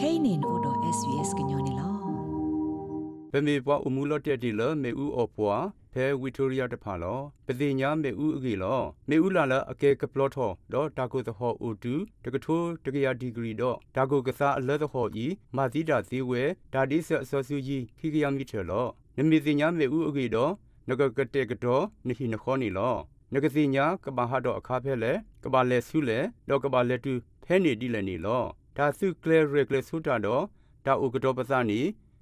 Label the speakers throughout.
Speaker 1: kainin odo svs gnyone lo
Speaker 2: ပမေပွားအမှုလော့တက်တီလမေဦးအော်ပွားဖဲဝီတိုရီယာတဖာလောပတိညာမေဦးအကေလောမေဦးလာလအကေကပလော့ထောဒေါ်တာကိုသဟောအိုတူတကထိုးတကရာဒီဂရီတော့ဒါကိုကစားအလဲသဟောဤမာသီတာဇီဝဲဒါဒီဆအစောစုကြီးခိကရမီထေလောနမီတိညာမေဦးအကေတော့နဂကတဲ့ကတော့နိဟိနခောနီလောနဂစီညာကဘာဟာတော့အခါဖဲလေကဘာလဲဆုလေတော့ကဘာလဲတူဖဲနေတိလည်းနေလော ဒါစုကလေရကလေဆုတာတော့ဒါဥကတော့ပစနီ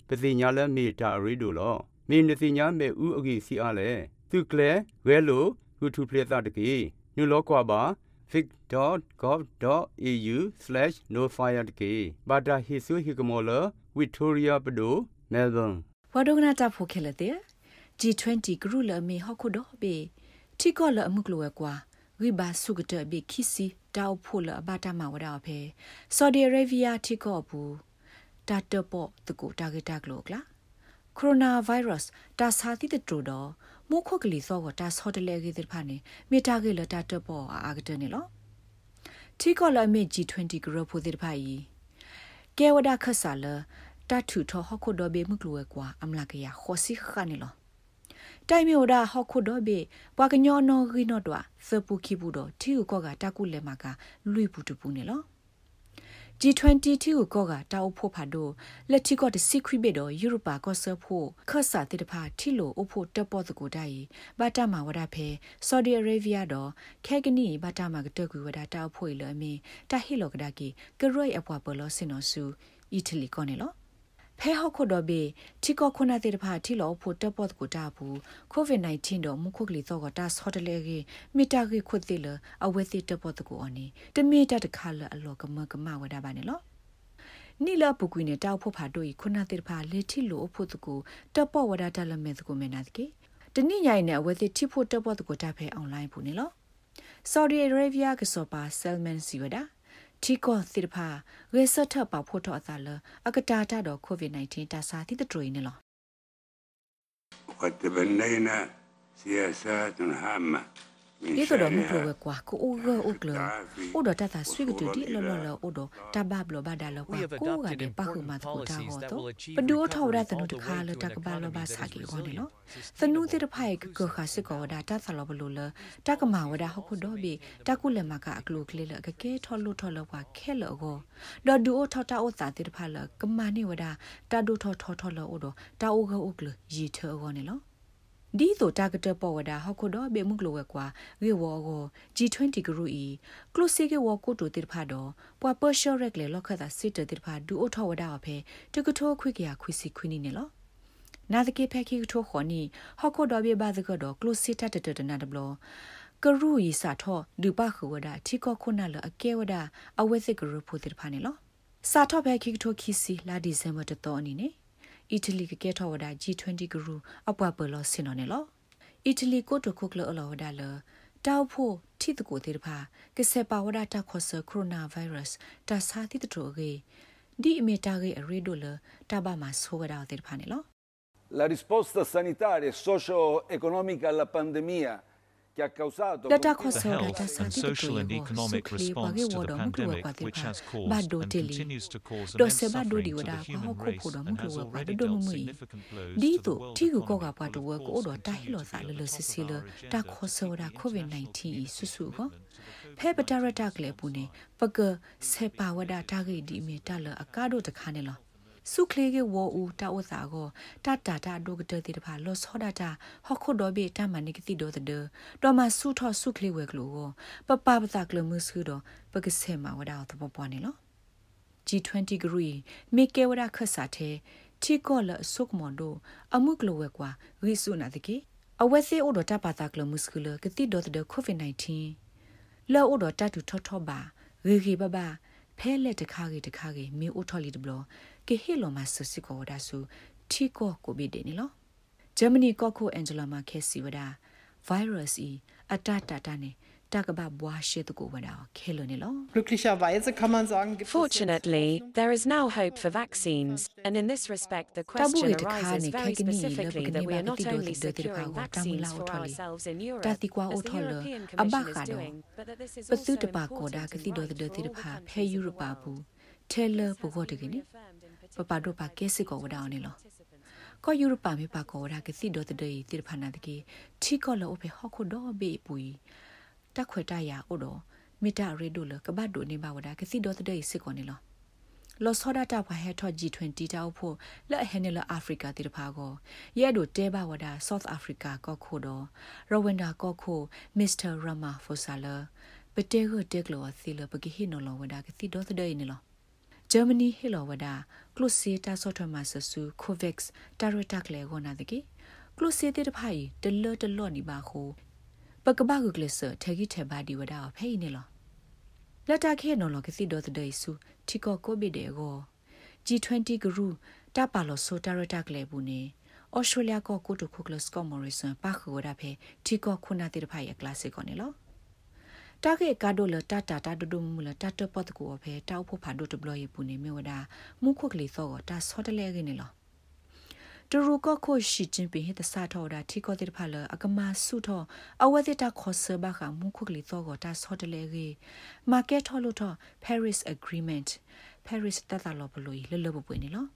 Speaker 2: ပစီညာလဲမေတာရီတို့လောမင်းနစီညာမေဥအကြီးစီအားလဲသူကလေဝဲလိုဟူထူပလက်တာတကေနုလောကွာပါ vic.gov.au/nofire တကေဘာတာဟီဆူဟီကမောလဝီတိုရီယာပဒိုမဲလ်ဘန်
Speaker 1: ဝါဒိုဂနာတာဖိုခဲလတဲ့ G20 ဂရုလမေဟခုဒဘေတီကောလအမှုကလောကွာဝိဘာစုကတဘေခီစီ တောက်ဖို့လဘာတာမဝဒါဖေဆော်ဒီအာရေဗီးယားတီကောဘူးတာတပေါ့တကူတာဂက်တာကလောကလာကိုရိုနာဗိုင်းရပ်စ်တာစာတိတတူတော့မိုးခုတ်ကလေးစောကတာဆော့တလဲကြီးတဲ့ဖာနေမေတာကေလတာတပေါ့အာဂတနေလောတီကောလမေ G20 ဂရဖို့တဲ့ဖာယီကဲဝဒါခဆာလတထူထဟခုဒဘေမှုကလွယ်ကွာအမလာကရခောစီခနေလော တိုင်မျိုးဒါဟခုဒဘေဘွာကညောနောဂိနောတော့သပူခိဘူးတော့တီကိုကတကုလေမကလွိပူတပူနေလော G20 တီကိုကတောက်ဖို့ဖာတော့လက်တီကောတစီခွိဘေတော့ယူရိုပါကောဆာဖို့ခတ်စာတိတဖာထီလိုအဖို့တက်ပေါ်တကူတိုင်ဘာတာမာဝဒဖဲဆော်ဒီအာရေဗီးယားတော့ခဲကနီဘာတာမာကတက်ကူဝဒတောက်ဖို့လအမီတဟီလောကဒါကီကရွိအပွားဘလောစင်နောဆူအီတလီကောနေလော ဖဲဟခုဒဘေတီကောခုနာတေတဖာတီလောဖို့တက်ပေါ်ကိုတာဘူးကိုဗစ် -19 တော့မခုကလီတော့ကတာဆော့တလေကြီးမီတာကြီးခွတ်တိလအဝဲတိတက်ပေါ်ကိုအနီတမီတတခါလအလောကမကမဝဒါပါနေလောနီလာပုကွေနဲ့တောက်ဖို့ဖာတို့ခုနာတေတဖာလေတီလိုအဖို့တကူတက်ပေါ်ဝဒါတလမဲတကူမနာတကေတနိညိုင်နဲ့အဝဲတိတီဖို့တက်ပေါ်တကူတာဖဲအွန်လိုင်းဘူးနေလောဆော်ဒီအာရေဗီးယားကစောပါဆယ်မန်စီဝဒါ တီကောသီဖာရေဆတ်ထပဖို့တော့အသာလအကတာတာတော့ကိုဗစ် -19 တာစာတိတတွေနေလော
Speaker 3: وتبنينا سياسات هامة
Speaker 1: ဒီတော့မပြောကွာကိုအိုဂအိုကလအိုဒတာတာဆွေကတူဒီလောလောလောအိုဒတာဘဘလဘာဒါလောကွာကိုကတဲ့ပါခုမတ်ကိုတာဟောတော့ပဒူထောက်ရတဲ့နုတခါလတကဘာလောဘာစာကေဟောတယ်နော်သနုတဲ့ဖိုင်ကခါစစ်ကောဒါတာသလောဘလိုလတကမာဝဒါဟခုတော့ဘီတကုလမကအကလုကလေးလကကဲထော်လို့ထော်လို့ကွာခဲလောကိုဒေါ်ဒူအိုထောက်တာအိုတာတဲ့ဖာလကမာနေဝဒါတာဒူထော်ထော်ထော်လို့အိုဒတာအိုဂအိုကလရီထော်ကောနေလော ဒီဆိုတာဂက်ပေါ်ဝဒါဟခုတော့ဘေမှုကလောဝဲကွာဝေဝောကို G20 ဂရုဤကလုစီကေဝကိုတိုတိဖာတော့ပွာပရှော့ရက်လေလောက်ခတာစစ်တတိဖာဒူအိုထောဝဒါအဖေတကထောခွိကရခွိစီခွိနီနေလောနာတကေဖက်ခိထိုခေါနီဟခုတော့ဘေဘာဒကတော့ကလုစီတတတတနာဒဘလောကရူဤစာထောဒူပခဝဒါတီကောခုနာလအကဲဝဒါအဝဲစစ်ဂရုဖို့တိဖာနေလောစာထောဖက်ခိထိုခီစီလာဒီဇင်ဘာတတော်အနေနဲ့ အီတလီကကဲထော်ဝဒါ G20 ဂရူအပွားပလောစင်နော်နေလောအီတလီကိုတိုခုကလောလောဝဒါလတောက်ဖို့ထိတကိုတေတဖာကစေပါဝဒါတာခေါ်ဆကိုရိုနာဗိုင်းရပ်စ်တာစာတိတတိုကေဒီအမီတာကေအရီဒိုလတာဘာမဆိုဝဒါတေတဖာနေလော
Speaker 4: La risposta sanitaria e socio-economica alla pandemia che ha causato
Speaker 1: data
Speaker 5: The
Speaker 1: khoso
Speaker 5: health
Speaker 1: data sa
Speaker 5: and
Speaker 1: ti
Speaker 5: social and economic response to the pandemic, which has caused
Speaker 1: ba do
Speaker 5: and
Speaker 1: teli
Speaker 5: continues to cause
Speaker 1: do
Speaker 5: immense
Speaker 1: se ba do di
Speaker 5: suffering to
Speaker 1: wada
Speaker 5: the
Speaker 1: ko
Speaker 5: human
Speaker 1: ko
Speaker 5: race
Speaker 1: ko do mu
Speaker 5: and has
Speaker 1: ko ba
Speaker 5: already
Speaker 1: do mu
Speaker 5: dealt
Speaker 1: mu
Speaker 5: significant blows
Speaker 1: di
Speaker 5: to the
Speaker 1: to
Speaker 5: world
Speaker 1: ti ko ko
Speaker 5: economy,
Speaker 1: ga pa do
Speaker 5: will of
Speaker 1: ko
Speaker 5: course
Speaker 1: do ta hi lo
Speaker 5: continue
Speaker 1: sa
Speaker 5: to
Speaker 1: le
Speaker 5: be
Speaker 1: le
Speaker 5: at the
Speaker 1: si
Speaker 5: top
Speaker 1: si
Speaker 5: of
Speaker 1: le
Speaker 5: our
Speaker 1: ta
Speaker 5: agenda
Speaker 1: khoso
Speaker 5: to
Speaker 1: da
Speaker 5: keep the
Speaker 1: covid
Speaker 5: international
Speaker 1: 19 su su
Speaker 5: commitment
Speaker 1: ko
Speaker 5: to the
Speaker 1: phe pa ta ra ta kle pu ne pa ka se pa wada ta ge di me ta le aka do ta kha ne lo စုခလေးကဝူတာဝစာကိုတတာတာဒုကတဲ့တဖာလောစောဒတာဟခုဒဘေတမနိကတိဒောတဒတော်မဆုထောစုခလေးဝဲကလိုကိုပပပတာကလမှုစုတော့ပကစေမဝဒါတော့ပွားနေလော G20 ဂရီမေကေဝဒါခဆာတဲ့တီကောလဆုကမွန်ဒိုအမှုကလိုဝဲကွာရီဆုနာတကေအဝဲစေအိုဒတာပါတာကလမှုစုလကတိဒောတဒကိုဗစ် -19 လောအိုဒတာတူထောထောပါရီရီဘဘာဖဲလက်တခါကြီးတခါကြီးမီအိုထော်လီဒဘလကေဟီလိုမဆစစ်ကိုဒါဆူတီကိုကိုဘီဒေနီလော ဂျာမနီကောကိုအန်ဂျလာမာခဲစီဝဒါဗိုင်းရပ်စ်ဤအတတတနေတကဘဘွားရှိတကိုဝဒါခဲလိုနေလော
Speaker 6: Glücklicherweise kann man sagen, gibt es
Speaker 7: Fortunately, there is now hope for vaccines, and in this respect, the
Speaker 1: Tabu
Speaker 7: question
Speaker 1: ita
Speaker 7: arises
Speaker 1: khani
Speaker 7: very
Speaker 1: kagni
Speaker 7: specifically
Speaker 1: lo
Speaker 7: that we
Speaker 1: bigni
Speaker 7: are
Speaker 1: ba
Speaker 7: not
Speaker 1: kiti do
Speaker 7: only
Speaker 1: ti do ti pa
Speaker 7: securing
Speaker 1: go tamu
Speaker 7: vaccines
Speaker 1: la
Speaker 7: for
Speaker 1: uthali.
Speaker 7: ourselves in Europe,
Speaker 1: Ta ti kwa
Speaker 7: as the
Speaker 1: utholo,
Speaker 7: European
Speaker 1: aba
Speaker 7: Commission is
Speaker 1: kha do.
Speaker 7: doing, but that this is
Speaker 1: Pasu
Speaker 7: also
Speaker 1: ta pa ko
Speaker 7: important
Speaker 1: da
Speaker 7: and
Speaker 1: kiti do
Speaker 7: right
Speaker 1: do
Speaker 7: for
Speaker 1: ti
Speaker 7: all the
Speaker 1: pa phe
Speaker 7: countries in the
Speaker 1: Europe ba bu.
Speaker 7: world.
Speaker 1: ထဲလပကိုတကင်းပပဒိုပါကဲစစ်ကိုဝဒါအောင်နေလောကောယူရပါမေပါကောရာကစီဒိုတဒေတိဖနာတကေချီကောလောဖေဟခုဒေါ်ဘေပူတက်ခွေတရအိုတော့မီတာရေဒိုလကဘတ်ဒိုနေပါဝဒါကစီဒိုတဒေစစ်ကိုနေလောလောဆောဒတာဘဟဲထော့ G20 တောက်ဖို့လက်ဟဲနေလအာဖရိကတိတဖာကိုရဲဒိုတဲဘဝဒါ South Africa ကောခိုတော့ရဝန္ဒာကောခိုမစ္စတာရမာဖိုဆာလာပတေကိုတက်လောစီလပကိဟိနိုလောဝဒါကစီဒိုတဒေနေလောဂျာမနီဟီလော ဝဒါကလုစီတာဆော့ထမဆဆူကိုဗက်စ်တာရတက်လေဂိုနာတကေကလုစီတေတဖိုင်တလတလော့နီပါခိုပကဘာဂုကလဆထေဂီထေဘာဒီဝဒါဖေးနေလောလက်တာခဲနော်လောကစီဒေါ်တဲ့ဆူတီကိုကိုဘီဒေကို G20 ဂရုတပါလောဆိုတာရတက်လေဘူးနေဩစတြေးလျကကိုတိုခုကလစကမော်ရီဆန်ပါခိုဒါဖေတီကိုခုနာ တိတဖိုင်ရကလစစ်ကိုနေလောတာကေကာဒိုလတာတာတာဒဒုမူလတာတပတ်ကိုအဖေတောက်ဖို့ဖာဒိုတဘလယေပူနေမြေဝဒါမုခုကလေးသောတာဆောတလဲကနေလောတူရူကခိုရှိချင်းပင်ဟတစာထောဒါတီကိုတိဖာလအကမဆုထောအဝတိတာခောဆဘခမုခုကလေးသောကတာဆောတလဲကေမာကက်ထောလို့ထော Paris Agreement Paris တတလောဘလို့လလဘပွေနေလော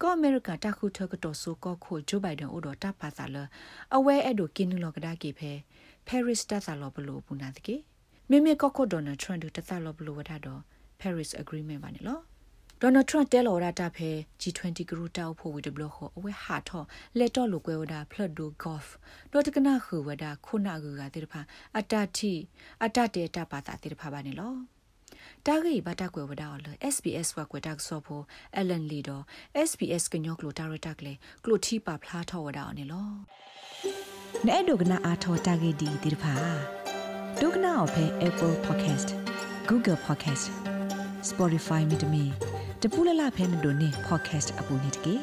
Speaker 1: ကောအမေရိကတခုထကတော့ဆိုကောခိုဂျိုဘိုင်ဒန်အိုတော်တပါစာလအဝဲအဲ့တို့ကင်းနလောကဒါကေဖဲ Paris တသလောဘလို့ပူနာတကေမိမိကောခိုဒေါ်နယ်ထရန့်တို့တသလောဘလို့ဝဒတော့ Paris Agreement ပါနေလောဒေါ်နယ်ထရန့်တဲလော်ရတာဖဲ G20 ဂရုတောက်ဖို့ဝီဒဘလခေါ်အဝဲဟာထောလက်တော့လိုကွဲဝဒါဖလတ်ဒိုဂေါ့ဖ်ဒေါ်တကနာခူဝဒါခုနာဂူကတိတဖာအတတိအတတေတပါတာတိတဖာပါနေလောတာဂိဘတာကွယ်ဝဒါလ SBS ဝကွယ်တက်ဆောဖို့အလန်လီဒို SBS ကညောကလိုတာရတက်လေကလိုတီပါဖလားထောဝဒါနေလော နဲ့ဒုကနာအာထောတာဂိဒီဒီတဖာဒုကနာအဖဲ Apple Podcast Google Podcast Spotify မြေတမီတပူလလဖဲမတို့နေ podcast အပူနေတကေ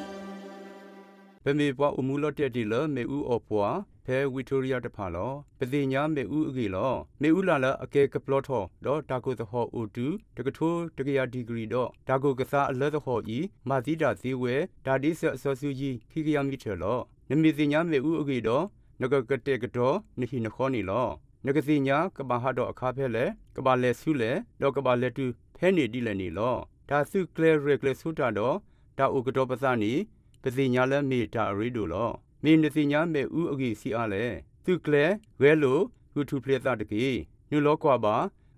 Speaker 2: ပမေပွားအမှုလော့တက်တီလမေဦးအော်ပွားဖဲဝီတိုရီယာတဖာလောပတိညာမေဦးအကေလောမေဦးလာလအကေကပလော့ထောဒေါ်တာကိုသဟောအိုတူတကထိုးတကရာဒီဂရီဒေါ်ဒါကိုကစားအလဲသဟောဤမာသီတာဇီဝဲဒါဒီဆအစောစုကြီးခိကရမီထေလောနမီတိညာမေဦးအကေဒေါ် နဂကတဲ့ကတော်နိဟိနခောနီလောနဂစီညာကဘာဟာတော့အခါဖဲလေကဘာလဲဆုလေတော့ကဘာလဲတူဖဲနေတိလည်းနေလောဒါစုကလဲရကလဲဆုတာတော့ဒါဥကတော့ပစနီပစီညာလဲမေတာရီဒိုလောမေနစီညာမေဥအဂီစီအားလဲသူကလဲဝဲလိုဟူထူပလက်တာတကေညလောကွာပါ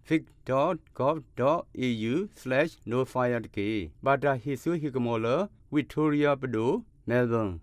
Speaker 2: vic.gov.au/nofire တကေဘာတာဟီဆူဟီကမောလ Victoria Pado Melbourne